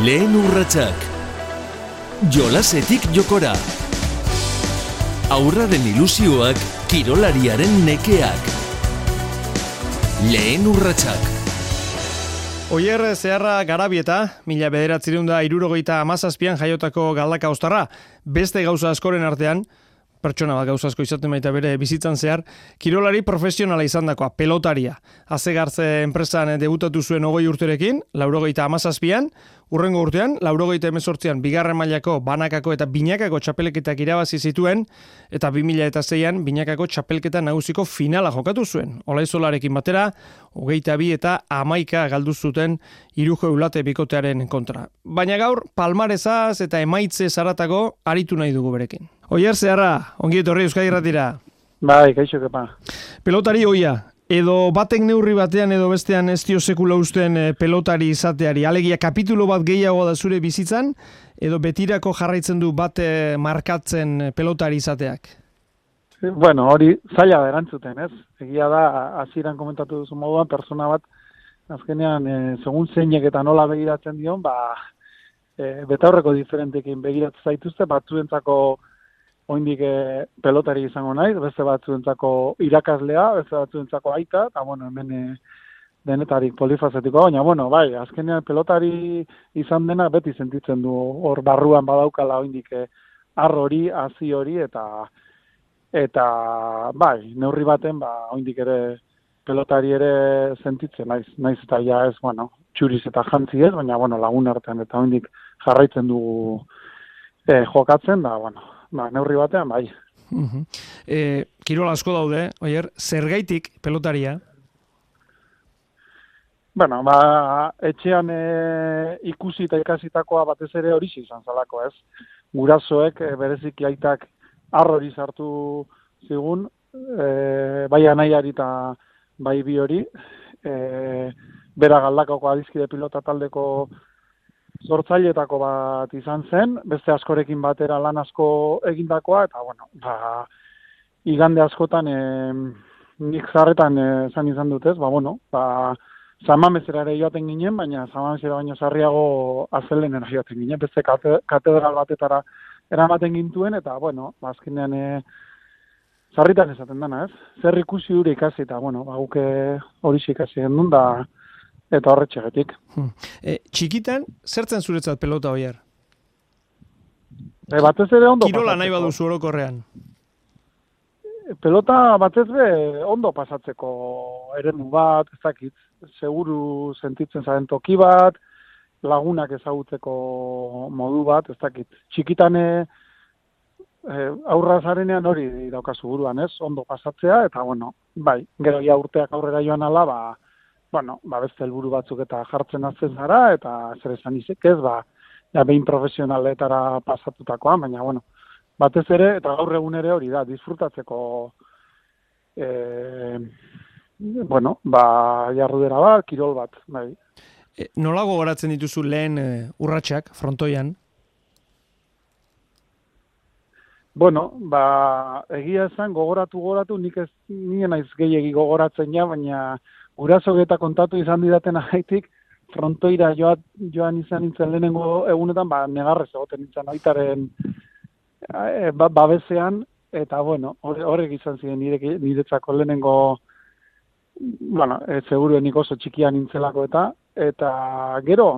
Lehen urratsak. Jolasetik jokora. Aurraren ilusioak, kirolariaren nekeak. Lehen urratsak. Oier zeharra garabieta, mila bederatzireun da irurogeita amazazpian jaiotako galdaka ostarra, beste gauza askoren artean, pertsona bat gauzazko izaten baita bere bizitzan zehar, kirolari profesionala izan dakoa, pelotaria. Azegartze enpresan debutatu zuen ogoi urterekin, laurogeita amazazpian, urrengo urtean, laurogeita emezortzian, bigarren mailako banakako eta binakako txapelketak irabazi zituen, eta 2000 eta zeian, binakako txapelketa nagusiko finala jokatu zuen. Olaizolarekin batera, hogeita bi eta amaika galdu zuten irujo eulate bikotearen kontra. Baina gaur, palmarezaz eta emaitze zaratako aritu nahi dugu berekin. Oier zeharra, ongi etorri Euskadi Irratira. Bai, kaixo kepa. Pelotari oia, edo batek neurri batean edo bestean ez dio sekula usten eh, pelotari izateari. Alegia kapitulo bat gehiago da zure bizitzan, edo betirako jarraitzen du bate markatzen eh, pelotari izateak? Bueno, hori zaila erantzuten, ez? Egia da, hasieran komentatu duzu moduan, persona bat, azkenean, e, segun zeinek eta nola begiratzen dion, ba, e, betaurreko diferentekin begiratzen zaituzte, batzuentzako oindik e, pelotari izango naiz, beste batzuentzako irakaslea, beste batzuentzako aita, eta bueno, hemen e, denetarik polifazetiko, baina bueno, bai, azkenean pelotari izan dena beti sentitzen du hor barruan badaukala oindik e, hori, hazi hori, eta eta bai, neurri baten, ba, oindik ere pelotari ere sentitzen, naiz, naiz eta ja ez, bueno, txuriz eta jantzi ez, baina bueno, lagun artean eta oindik jarraitzen dugu e, jokatzen, da, bueno, ba, neurri batean, bai. Uh e, kirol asko daude, oier, zergaitik pelotaria? Bueno, ba, etxean e, ikusi eta ikasitakoa batez ere hori izan zalako, ez? Gurasoek, e, bereziki aitak arrori sartu zigun, e, bai anaiari eta bai bi hori, e, bera galdakako adizkide pilota taldeko sortzailetako bat izan zen, beste askorekin batera lan asko egindakoa, eta bueno, ba, igande askotan e, nik zarretan esan izan dut ez, ba, bueno, ba, zamamezera ere joaten ginen, baina zamamezera baino zarriago azelenen joaten ginen, beste katedral batetara eramaten gintuen, eta bueno, ba, azkenean e, zarritan esaten dana ez, zer ikusi dure ikasi, eta bueno, ba, guke hori ikasi gendun, da, eta horretxegetik. Hmm. E, txikitan, zertzen zuretzat pelota hoier? E, batez ere ondo Kirola nahi baduzu orokorrean. Pelota batez ere ondo pasatzeko eremu bat, ez dakit, seguru sentitzen zaren toki bat, lagunak ezagutzeko modu bat, ez dakit. Txikitan e, e, aurra zarenean hori daukazu buruan, ez? Ondo pasatzea, eta bueno, bai, gero ja urteak aurrera joan ala, ba, bueno, ba, beste helburu batzuk eta jartzen azten zara, eta zer esan izek ez, ba, ja, behin profesionaletara pasatutakoa, baina, bueno, batez ere, eta gaur egun ere hori da, disfrutatzeko, e, bueno, ba, jarrudera bat, kirol bat, bai. E, nola gogoratzen dituzu lehen e, urratsak frontoian? Bueno, ba, egia esan, gogoratu, gogoratu, nik ez nien naiz gehiagi gogoratzen ja, baina, guraso eta kontatu izan didaten ahaitik, frontoira joat, joan izan nintzen lehenengo egunetan, ba, negarrez egoten nintzen aitaren e, ba, babesean, eta bueno, horrek izan ziren nire, niretzako lehenengo, bueno, e, seguruenik oso txikian nintzelako eta, eta gero,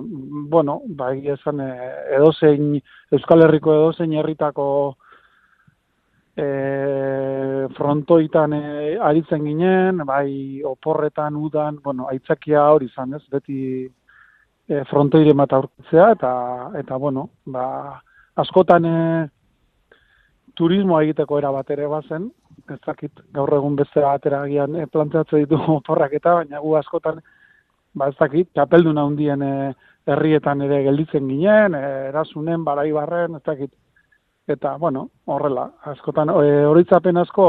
bueno, ba, esan, e, edozein, Euskal Herriko edozein herritako, e, frontoitan e, aritzen ginen, bai oporretan udan, bueno, aitzakia hori izan ez, beti e, frontoire bat aurkitzea, eta, eta bueno, ba, askotan e, turismoa egiteko era bat ere bazen, ez dakit gaur egun beste batera agian e, planteatzen ditu oporrak eta, baina gu askotan, ba ez dakit, kapelduna hundien e, herrietan ere gelditzen ginen, e, erasunen, baraibarren, ez dakit, eta, bueno, horrela, askotan, e, horitzapen asko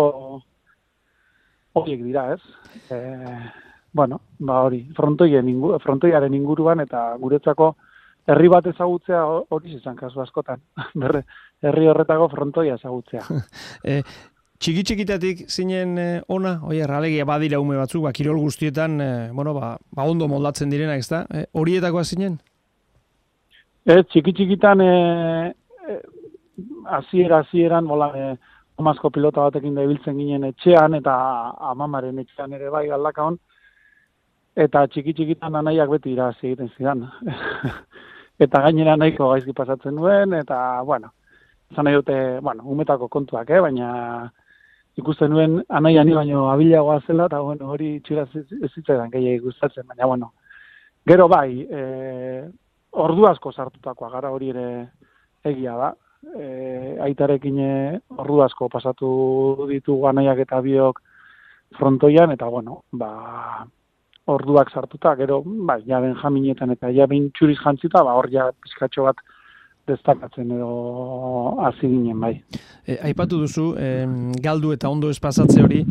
horiek dira, ez? E, bueno, ba hori, frontoien ingu, frontoiaren inguruan eta guretzako herri bat ezagutzea hori izan kasu askotan. Berre, herri horretako frontoia ezagutzea. e, txiki txikitatik zinen e, ona, oi erralegia badira ume batzuk, ba, kirol guztietan, e, bueno, ba, ba ondo moldatzen direnak, ezta? E, horietakoa zinen? Ez, txiki txikitan, e, aziera, azieran, bola, e, omazko pilota batekin da ibiltzen ginen etxean, eta amamaren etxean ere bai galdaka hon, eta txiki txikitan anaiak beti irazi egiten zidan. eta gainera nahiko gaizki pasatzen duen, eta, bueno, zan nahi dute, bueno, umetako kontuak, eh? baina ikusten nuen anaia ni baino abilagoa zela, eta, bueno, hori txiraz ez zitzaidan gehiagik gustatzen, baina, bueno, gero bai, e, ordu asko sartutakoa gara hori ere egia da. E, aitarekin e, ordu asko pasatu ditu ganaiak eta biok frontoian, eta bueno, ba, orduak sartuta, gero, bai, ja jaminetan eta ja ben txuriz jantzita, ba, hor ja pizkatxo bat destakatzen edo hasi ginen bai. E, aipatu duzu, e, galdu eta ondo espasatze hori,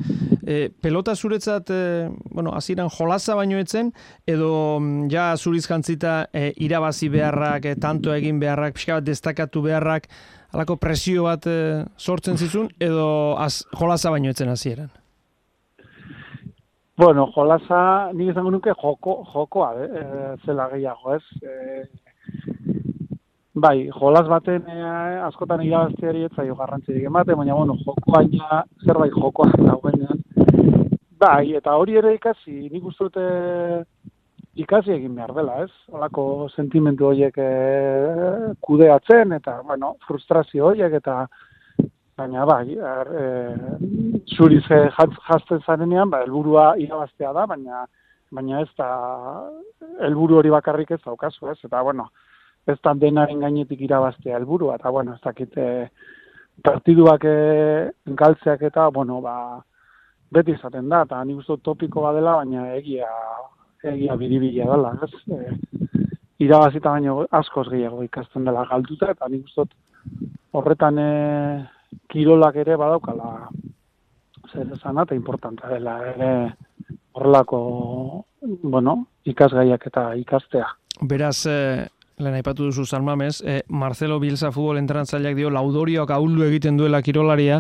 e, pelota zuretzat, e, bueno, aziran jolaza baino etzen, edo mm, ja zuriz jantzita e, irabazi beharrak, e, tanto egin beharrak, pixka bat destakatu beharrak, alako presio bat e, sortzen zizun, edo az, jolaza baino etzen hasieran. Bueno, jolaza, nik izango nuke joko, jokoa, eh, zela gehiago, ez? Eh, Bai, jolas baten eh, askotan irabazteari ez zaio garrantzirik ematen, baina bueno, joko baina zerbait jokoa dagoenean. Bai, eta hori ere ikasi, nik uste dute ikasi egin behar dela, ez? Holako sentimentu horiek eh, kudeatzen eta bueno, frustrazio horiek eta baina bai, er, e, zuriz jazten zarenean, ba, helburua irabaztea da, baina baina ez da helburu hori bakarrik ez daukazu, ez? Eta bueno, ez da denaren gainetik irabaztea helburua eta bueno, ez dakit e, partiduak e, galtzeak eta, bueno, ba, beti izaten da, eta nik uste topiko badela, baina egia, egia biribila dela, ez? E, irabazita baino askoz gehiago ikasten dela galduta, eta nik uste horretan e, kirolak ere badaukala zer esan eta importanta dela ere horrelako bueno, ikasgaiak eta ikastea. Beraz, Lehen aipatu duzu Salmamez, e, Marcelo Bielsa futbol entrantzaileak dio laudorioak ahuldu egiten duela kirolaria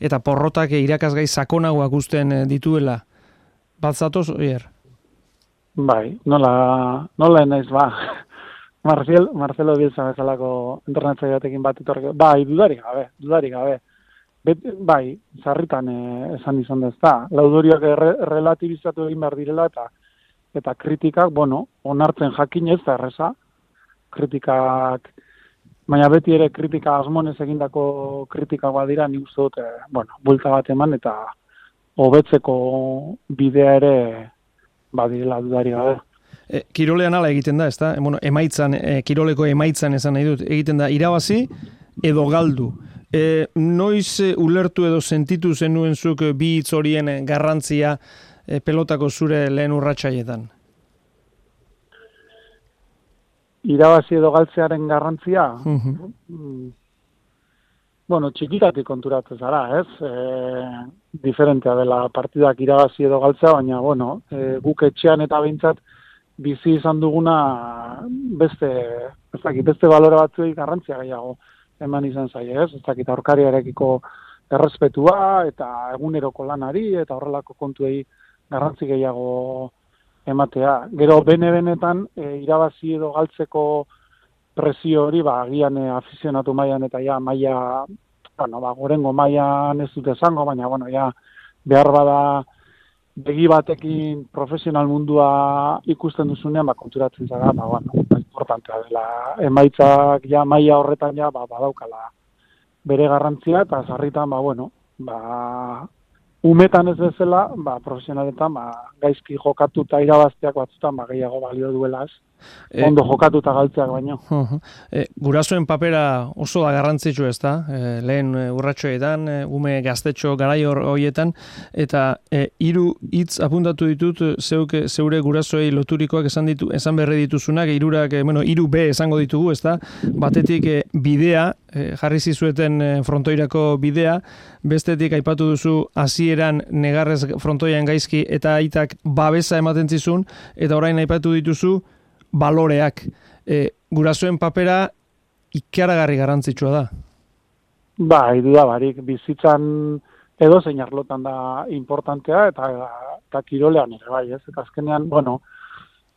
eta porrotak irakasgai sakonagoak usten eh, dituela. Bat zatoz, oier? Bai, nola, nola naiz ba. Marcel, Marcelo Bielsa bezalako entrenatzaile batekin bat etorri. Bai, dudarik gabe, dudarik gabe. Bet, bai, zarritan eh, esan izan da ezta. Laudorioak re, relativizatu egin behar direla eta eta kritikak, bueno, onartzen jakin ez da erresa, kritikak, baina beti ere kritika asmonez egindako kritika badira, ni uste dut, eh, bueno, bulta bat eman eta hobetzeko bidea ere badirela dudari gabe. E, kirolean ala egiten da, ezta? E, bueno, emaitzan, e, kiroleko emaitzan esan nahi dut, egiten da irabazi edo galdu. E, noiz ulertu edo sentitu zenuen zuk bi hitz horien garrantzia e, pelotako zure lehen urratsaietan? irabazi edo galtzearen garrantzia, mm, bueno, txikitatik konturatzen zara, ez? E, diferentea dela partidak irabazi edo galtzea, baina, bueno, e, guk etxean eta behintzat bizi izan duguna beste, ez dakit, beste balore batzuei garrantzia gehiago eman izan zai, ez? Ez dakit, aurkariarekiko errespetua eta eguneroko lanari eta horrelako kontuei garrantzi gehiago ematea. Gero bene benetan e, irabazi edo galtzeko presio hori ba agian e, afizionatu mailan eta ja maila bueno, ba gorengo mailan ez dute esango, baina bueno, ja behar bada begi batekin profesional mundua ikusten duzunean ba konturatzen zara, ba bueno, importantea dela emaitzak ja maila horretan ja ba badaukala bere garrantzia eta sarritan ba bueno, ba umetan ez bezala, ba, profesionaletan, ba, gaizki jokatu eta irabazteak batzutan, ba, gehiago balio duelaz. E, ondo jokatu eta galtzeak baino. E, gurasoen papera oso da garrantzitsu ez da, e, lehen urratxoetan, e, ume gaztetxo garai horietan, eta e, hiru hitz apuntatu ditut zeuk, zeure gurasoei loturikoak esan ditu esan berre dituzunak, hirurak e, bueno, hiru B esango ditugu, ez da, batetik e, bidea, e, jarri zizueten e, frontoirako bidea, bestetik aipatu duzu hasieran negarrez frontoian gaizki eta aitak babesa ematen zizun, eta orain aipatu dituzu, baloreak. E, gurasoen papera ikaragarri garrantzitsua da. Ba, idu da barik, bizitzan edo zein arlotan da importantea eta, eta kirolean ere, bai, ez? Eta azkenean, bueno,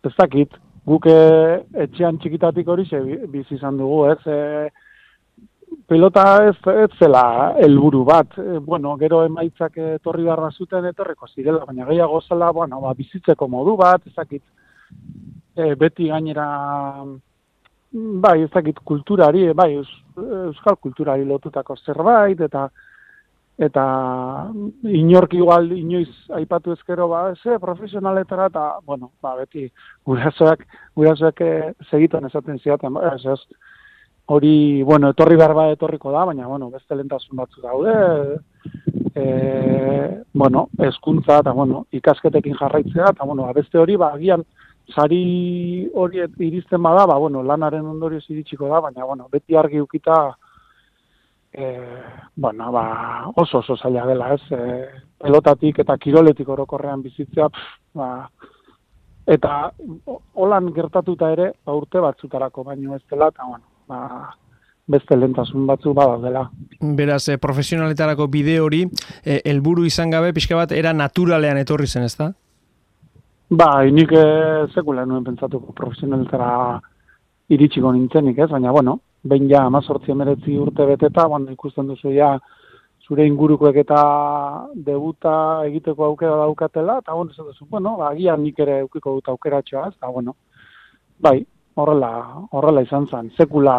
ez dakit, guk eh, etxean txikitatik hori ze bizi izan dugu, ez? E, pelota ez, ez zela helburu bat. E, bueno, gero emaitzak etorri barra zuten etorreko zirela, baina gehiago zela, bueno, ba, bizitzeko modu bat, ezakit e, beti gainera bai, ezakit kulturari, bai, euskal kulturari lotutako zerbait, eta eta inork igual inoiz aipatu ezkero ba ze profesionaletara eta bueno ba beti gurasoak gurasoak eh, segitzen esaten ziaten ba ez hori bueno etorri berba etorriko da baina bueno beste lentasun batzu daude e, bueno hezkuntza eta bueno ikasketekin jarraitzea eta bueno ba, beste hori ba agian sari hori iristen bada ba bueno lanaren ondorioz iritsiko da baina bueno beti argi ukita e, bueno, ba, oso oso zaila dela, ez? E, pelotatik eta kiroletik orokorrean bizitzea, ba, eta holan gertatuta ere, ba, urte batzutarako baino ez dela, eta bueno, ba, beste lentasun batzu bada dela. Beraz, e, profesionaletarako bide hori, e, helburu izan gabe, pixka bat, era naturalean etorri zen, ez da? Ba, inik e, sekula nuen pentsatuko profesionaletara iritsiko nintzenik, ez? Baina, bueno, behin ja amazortzi emeretzi urte beteta, bueno, ikusten duzu ja zure ingurukoek eta debuta egiteko aukera daukatela, eta bueno, ez duzu, bueno, ba, agian nik ere eukiko dut aukera txoaz, eta bueno, bai, horrela, horrela izan zen, sekula,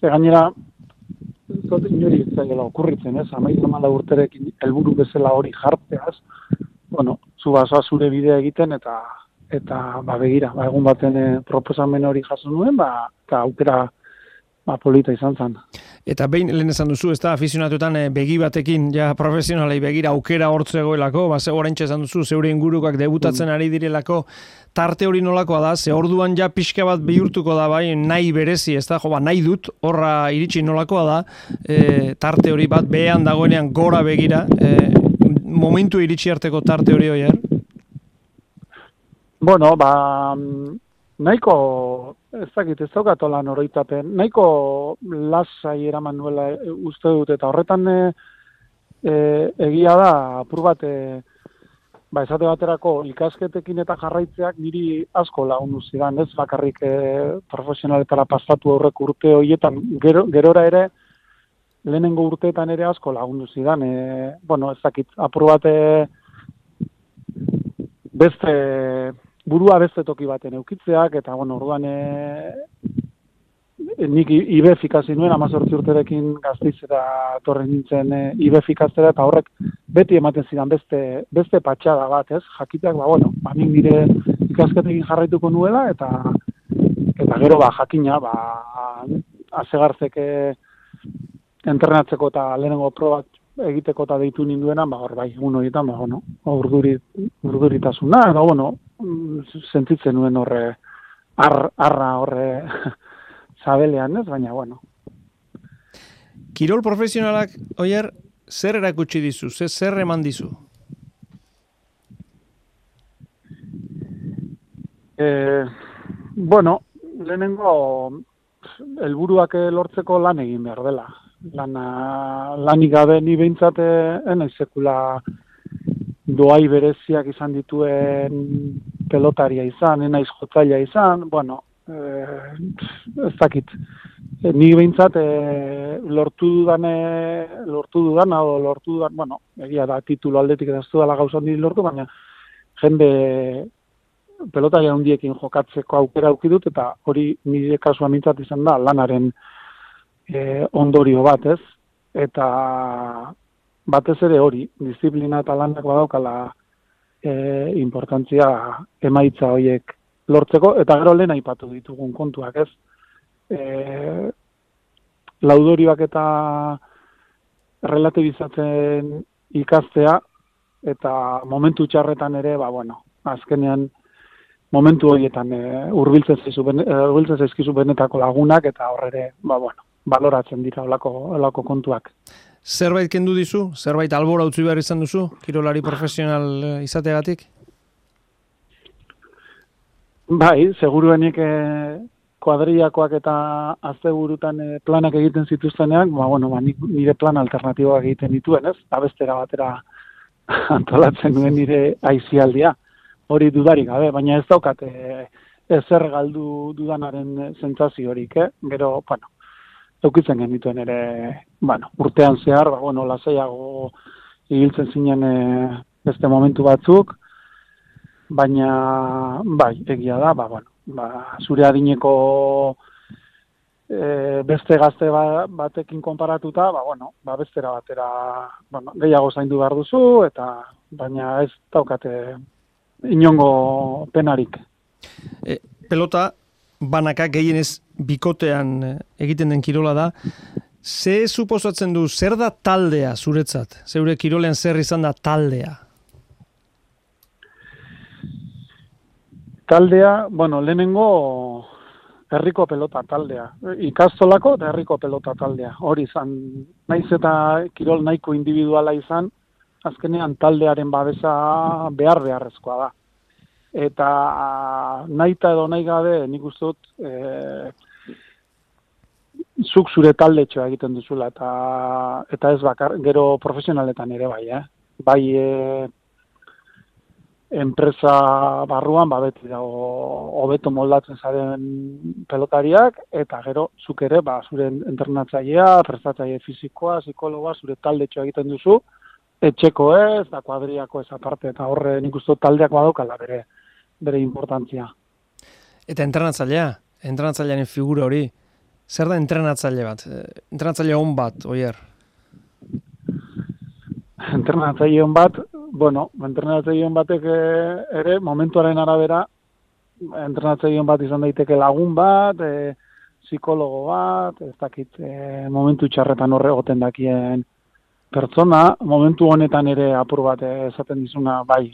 ze gainera, zote inori ez okurritzen, ez, amaiz amala urterekin helburu bezala hori jartzeaz, bueno, zu basoa zure bidea egiten, eta eta ba begira, ba, egun baten e, proposamen hori jaso nuen, ba, eta aukera ba, polita izan zen. Eta behin lehen esan duzu, ez da, afizionatuetan eh, begi batekin, ja, profesionalei begira aukera hortzegoelako, ba, ze horreintxe esan duzu, zeure ingurukak debutatzen mm. ari direlako, tarte hori nolakoa da, ze orduan ja pixka bat bihurtuko da, bai, nahi berezi, ez da, jo, ba, nahi dut, horra iritsi nolakoa da, e, tarte hori bat behean dagoenean gora begira, e, momentu iritsi arteko tarte hori hori, Bueno, ba, nahiko ez dakit, ez daukat lan oroitapen, nahiko lasai eraman nuela e, uste dut, eta horretan e, e, egia da, apur bat, e, ba, esate baterako ikasketekin eta jarraitzeak niri asko lagundu zidan, ez bakarrik e, profesionaletara pasatu aurrek urte horietan, gero, gerora ere, lehenengo urteetan ere asko lagundu zidan, e, bueno, ez dakit, apur bat, e, beste, burua beste toki baten eukitzeak, eta, bueno, orduan, e, nik IBEF ikasi nuen, amazortzi urterekin gaztiz eta torren nintzen e, IBEF ikastera, eta horrek beti ematen zidan beste, beste patxada bat, ez? Jakiteak, ba, bueno, ba, nik nire ikasketekin jarraituko nuela, eta eta gero, ba, jakina, ba, azegartzeke entrenatzeko eta lehenengo probak egiteko eta deitu ninduena, ba, hor, bai, egun horietan, ba, bueno, urduritasuna, edo, bueno, sentitzen nuen horre, ar, arra horre zabelean, ez, baina, bueno. Kirol profesionalak, oier, zer erakutsi dizu, zer, zer eman dizu? Eh, bueno, lehenengo, helburuak lortzeko lan egin behar dela lana, lanik gabe ni behintzate enaiz sekula doai bereziak izan dituen pelotaria izan, enaiz jotzaila izan, bueno, e, ez dakit, e, ni behintzat e, lortu dudane, lortu dudana, o lortu dudan, bueno, egia da titulo aldetik ez dudala gauzan lortu, baina jende pelotaria hundiekin jokatzeko aukera aukidut, eta hori nire kasua mintzat izan da, lanaren e, ondorio bat, ez? Eta batez ere hori, disiplina eta lanak badaukala e, importantzia emaitza horiek lortzeko, eta gero lehen aipatu ditugun kontuak, ez? E, laudorioak eta relatibizatzen ikastea, eta momentu txarretan ere, ba, bueno, azkenean momentu horietan e, urbiltzen zaizkizu benetako lagunak, eta horre ba, bueno, baloratzen dira olako, olako kontuak. Zerbait kendu dizu? Zerbait albora utzi behar izan duzu? Kirolari profesional eh, izateagatik? Bai, seguruenik eh, kuadriakoak eta asteburutan eh, planak egiten zituztenean, ba, bueno, ba, nire plan alternatiboak egiten dituen, ez? Abestera batera antolatzen nuen nire aizialdia. Hori dudarik gabe, baina ez daukat, ezer galdu dudanaren zentzaziorik, eh? Gero, bueno, eukitzen genituen ere, bueno, urtean zehar, ba, bueno, lasaiago ibiltzen zinen e, beste momentu batzuk, baina, bai, egia da, ba, bueno, ba, zure adineko e, beste gazte ba, batekin konparatuta, ba, bueno, ba, bestera batera, bueno, gehiago zaindu behar duzu, eta baina ez daukate inongo penarik. E, pelota, banaka gehienez bikotean e, egiten den kirola da, ze suposatzen du, zer da taldea zuretzat? Zeure kirolean zer izan da taldea? Taldea, bueno, lehenengo herriko pelota taldea. Ikastolako eta herriko pelota taldea. Hori izan, naiz eta kirol nahiko individuala izan, azkenean taldearen babesa behar beharrezkoa da. Eta nahi edo nahi gabe nik uste dut e, zuk zure talde egiten duzula eta, eta ez bakar, gero profesionaletan ere bai, eh? bai e, enpresa barruan ba beti dago hobeto moldatzen zaren pelotariak eta gero zuk ere ba zure entrenatzailea, prestatzaile fisikoa, psikologoa zure taldetxo egiten duzu etxeko ez da kuadriako esa parte eta horre nikustu taldeak badaukala bere bere importantzia. Eta entrenatzailea, entrenatzailearen figura hori zer da entrenatzaile bat? Eh, entrenatzaile on bat, oier. Entrenatzaile on bat, bueno, entrenatzailean batek eh, ere momentuaren arabera entrenatzailean bat izan daiteke lagun bat, e, psikologo bat, ez dakit e, momentu txarretan horre goten dakien pertsona, momentu honetan ere apur bat esaten dizuna bai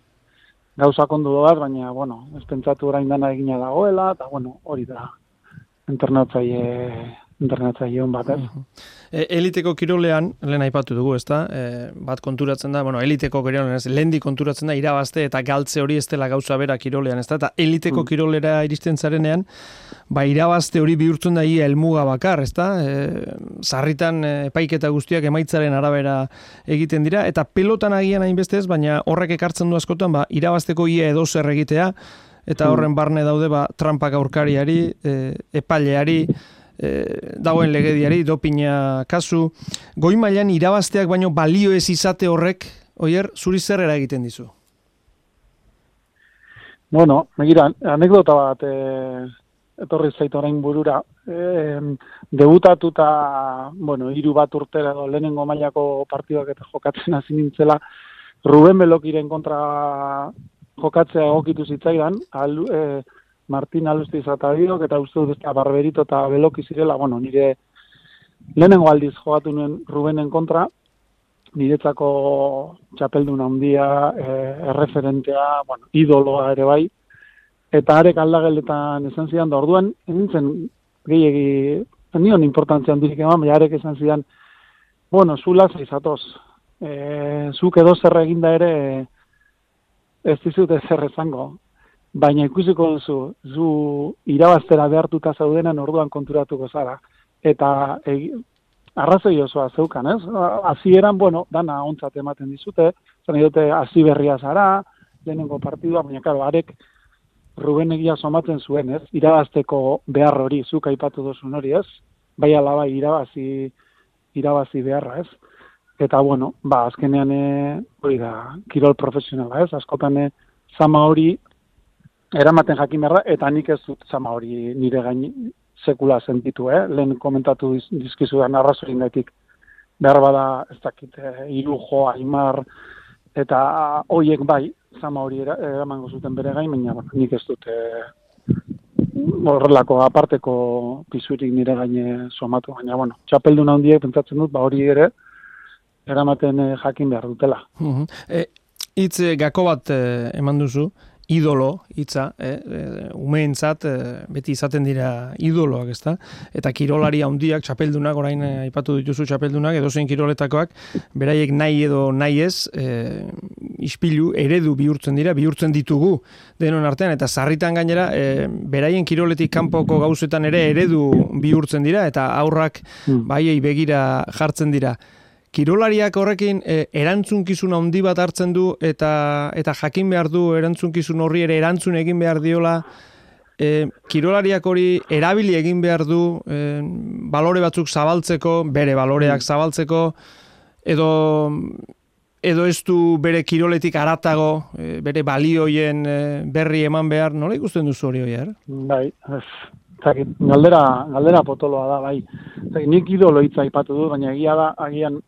gauza kondu bat, baina, bueno, ez pentsatu orain dana egina dagoela, eta, bueno, hori da, entrenatzaile internatzaile hon bat, ez? E, eliteko kirolean, lehen aipatu dugu, ezta? E, bat konturatzen da, bueno, eliteko kirolean, ez, lehendi konturatzen da, irabazte eta galtze hori ez dela gauza bera kirolean, ezta? Eta eliteko mm. kirolera iristen zarenean, ba, irabazte hori bihurtzen da ia elmuga bakar, ezta? E, zarritan e, epaiketa guztiak emaitzaren arabera egiten dira, eta pelotan agian hainbestez, baina horrek ekartzen du askotan, ba, irabazteko ia edo zer egitea, eta mm. horren barne daude, ba, trampak aurkariari, e, epaileari, e, dagoen legediari, dopina kasu, goi mailan irabazteak baino balio ez izate horrek, oier, zuri zer egiten dizu? Bueno, megira, anekdota bat, e, etorri zaitu orain burura, e, debutatuta, bueno, hiru bat urtera edo lehenengo mailako partidak eta jokatzen hasi nintzela, Ruben Belokiren kontra jokatzea egokitu zitzaidan, al, e, Martin Alusti Zatadidok eta uste dut eta Barberito eta Beloki zirela, bueno, nire lehenengo aldiz jogatu nuen Rubenen kontra, niretzako txapeldun handia, e, erreferentea, bueno, idoloa ere bai, eta arek aldageletan esan zidan, da orduan, nintzen gehiagi, nion importantzia handirik eman, baina arek esan zidan, bueno, zu lasa izatoz, e, zuk edo zer eginda ere, ez dizut zer ezango, baina ikusiko duzu, zu irabaztera behartuta zaudenan orduan konturatuko zara. Eta e, arrazoi osoa zeukan, ez? Hasieran bueno, dana ontzat ematen dizute, zan dute hasi berria zara, lehenengo partidua, baina karo, arek Ruben egia somatzen zuen, ez? Irabazteko behar hori, zuk aipatu duzun hori, ez? Bai alaba irabazi, irabazi beharra, ez? Eta, bueno, ba, azkenean, e, hori da, kirol profesionala, ez? Askotan, e, zama hori eramaten jakin berra, eta nik ez dut zama hori nire gain sekula sentitu, eh? lehen komentatu dizkizu da narrazorin gaitik, behar bada ez dakit, eh, irujo, aimar, eta hoiek bai, zama hori eramango zuten bere gain, baina nik ez dut eh, horrelako aparteko pisurik nire gaine somatu, baina bueno, txapeldun handiek pentsatzen dut, ba hori ere, eramaten eh, jakin behar dutela. Uh Itz gako bat eman duzu, idolo hitza, eh, eh umeentzat eh, beti izaten dira idoloak, ezta? Eta kirolari handiak, txapeldunak, orain eh, aipatu dituzu txapeldunak, edo zein kiroletakoak, beraiek nahi edo nahi ez, eh, ispilu eredu bihurtzen dira, bihurtzen ditugu denon artean, eta zarritan gainera, eh, beraien kiroletik kanpoko gauzetan ere eredu bihurtzen dira, eta aurrak hmm. baiei begira jartzen dira. Kirolariak horrekin e, erantzunkizun handi bat hartzen du eta eta jakin behar du erantzunkizun horri ere erantzun egin behar diola e, kirolariak hori erabili egin behar du e, balore batzuk zabaltzeko, bere baloreak mm. zabaltzeko, edo edo ez du bere kiroletik aratago, e, bere balioien e, berri eman behar, nola ikusten duzu hori hori, er? Bai, ez, zakit, galdera, galdera potoloa da, bai. Zakit, nik idolo hitza ipatu du, baina egia da, agian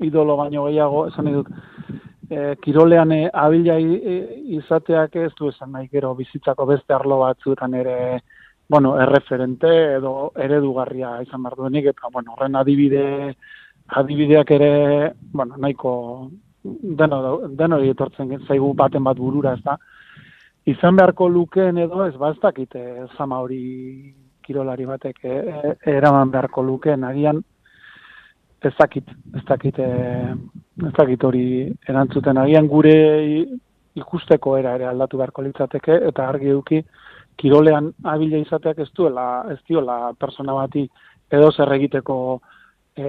idolo baino gehiago, esan dut, e, kirolean e, abila izateak ez du esan nahi gero bizitzako beste arlo batzuetan ere bueno, erreferente edo eredugarria izan behar duenik, eta bueno, horren adibide, adibideak ere, bueno, nahiko deno, deno etortzen zaigu baten bat burura, ez da, izan beharko lukeen edo ez ba ez dakite zama hori kirolari batek e, e, eraman beharko lukeen, agian ez dakit, ez dakit, eh, ez dakit hori erantzuten agian gure ikusteko era ere aldatu beharko litzateke eta argi eduki kirolean abila izateak ez duela, ez diola persona bati edo zer egiteko e,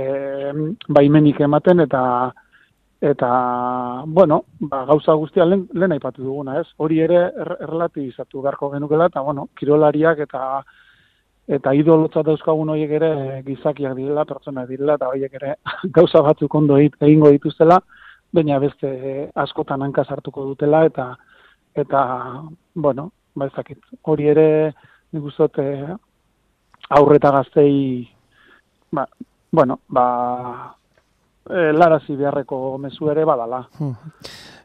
baimenik ematen eta eta bueno, ba, gauza guztia lehen, lehen aipatu duguna, ez? Hori ere errelatibizatu beharko genukela eta bueno, kirolariak eta eta idolotzat dauzkagun horiek ere gizakiak direla, pertsona direla, eta horiek ere gauza batzuk ondo egingo dituztela, baina beste askotan hanka sartuko dutela, eta, eta bueno, ba ezakit, hori ere nik uzot eh, aurreta gaztei, ba, bueno, ba, e, larazi beharreko mezu ere badala. Hmm.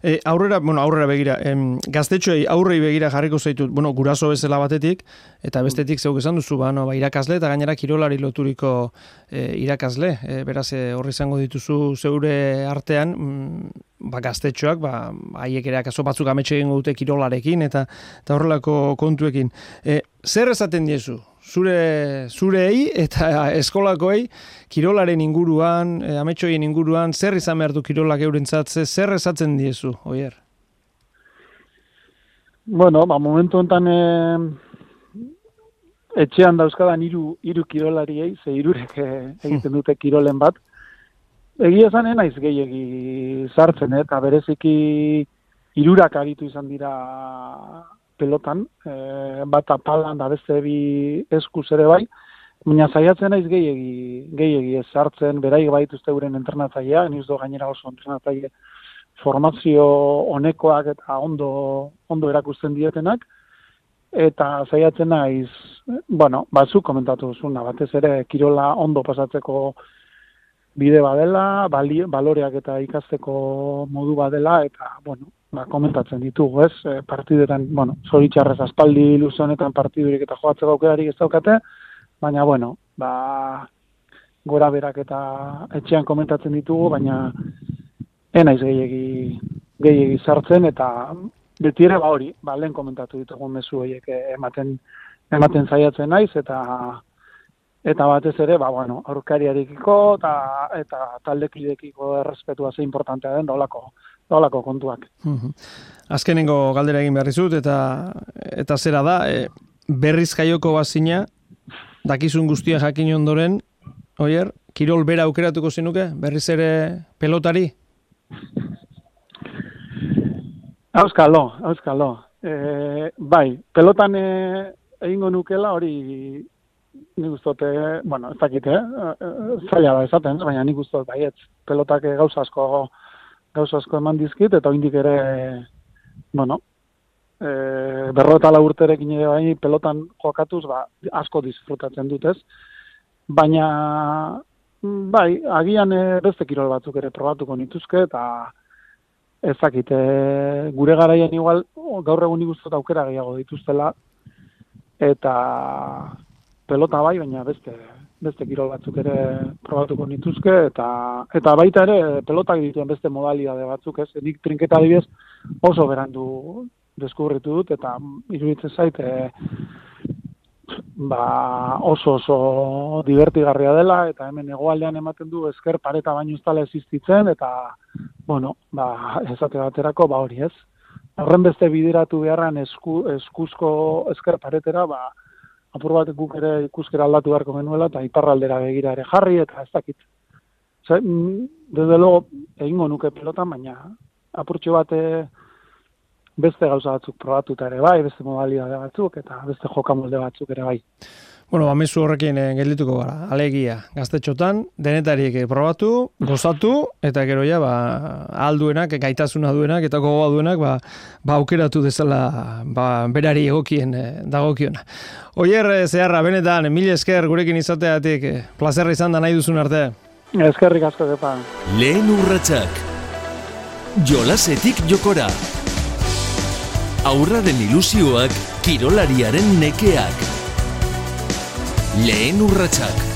E, aurrera, bueno, aurrera begira, em, gaztetxoei aurrei begira jarriko zaitut, bueno, guraso bezala batetik, eta bestetik zeuk esan duzu, ba, no, ba, irakasle, eta gainera kirolari loturiko e, irakasle, e, beraz, e, horri izango dituzu zeure artean, mm, ba, gaztetxoak, ba, haiek ere akaso batzuk ametxe egingo dute kirolarekin, eta, eta horrelako kontuekin. E, zer esaten diezu? Zure zurei eta eskolakoei kirolaren inguruan, e, ametxoien inguruan, zer izan behar du kirolak eurentzat, zer esatzen diezu, oier? Bueno, ba, momentu enten e, etxean dauzkadan hiru hiru kirolariei, ze hirurek e, egiten dute kirolen bat, egia zanen naiz gehiegi sartzen, eh, eta bereziki hirurak aritu izan dira pelotan, e, bat apalan da beste bi eskuz ere bai, baina zaiatzen naiz gehiegi, gehiegi ez hartzen, beraik baituzte guren entrenatzailea, niz do gainera oso entrenatzaile formazio honekoak eta ondo, ondo erakusten dietenak, eta zaiatzen naiz, bueno, batzuk komentatu zuna, batez ere kirola ondo pasatzeko bide badela, bali, baloreak eta ikasteko modu badela, eta, bueno, ba, komentatzen ditugu, ez? E, partidetan, bueno, zoritxarrez aspaldi luze honetan partidurik eta joatzeko aukerarik ez daukate, baina, bueno, ba, gora berak eta etxean komentatzen ditugu, baina enaiz gehiegi, gehiegi sartzen, eta beti ere ba hori, ba, lehen komentatu ditugu mezu horiek ematen, ematen zaiatzen naiz, eta eta batez ere, ba, bueno, aurkariarekiko eta, eta taldekidekiko errespetua ze importantea den dolako, dolako kontuak. Azkenengo galdera egin behar dizut, eta, eta zera da, e, berriz jaioko bazina, dakizun guztia jakin ondoren, oier, kirol bera aukeratuko zinuke, berriz ere pelotari? Auskalo, auskalo. E, bai, pelotan e, egingo nukela hori nik ustote, bueno, ez dakite, eh? zaila da esaten, baina nik ustot, baiet, pelotak gauza asko, gauza asko eman dizkit, eta indik ere, bueno, e, berro eta urterekin ere bai, pelotan jokatuz, ba, asko disfrutatzen dutez, baina, bai, agian e, beste kirol batzuk ere probatuko nituzke, eta ez dakite, gure garaian igual, gaur egun nik aukera gehiago dituztela, eta pelota bai, baina beste beste kirol batzuk ere probatuko nituzke eta eta baita ere pelotak dituen beste modalidade batzuk, ez? Nik trinketa adibidez oso berandu deskubritu dut eta iruditzen zait e, ba oso oso divertigarria dela eta hemen hegoaldean ematen du esker pareta baino dela existitzen eta bueno, ba esate baterako ba hori, ez? Horren beste bideratu beharran esku, eskuzko esker paretera, ba, apur bat guk ere ikuskera aldatu beharko genuela, eta iparraldera begira ere jarri, eta ez dakit. Zer, mm, desde logo, egingo nuke pelotan, baina apurtxo bat eh, beste gauza batzuk probatuta ere bai, beste modalidade batzuk, eta beste jokamolde batzuk ere bai. Bueno, amezu horrekin eh, geldituko gara, alegia, gaztetxotan, denetarik eh, probatu, gozatu, eta gero ja, ba, alduenak, gaitasuna duenak, eta gogoa duenak, ba, ba aukeratu dezala, ba, berari egokien eh, dagokiona. Oier, eh, zeharra, benetan, mil esker gurekin izateatik, eh, plazerra izan da nahi duzun arte. Eskerrik asko depan. Lehen urratsak. Jolasetik jokora. Aurraren ilusioak kirolariaren nekeak. Lehen urratsak.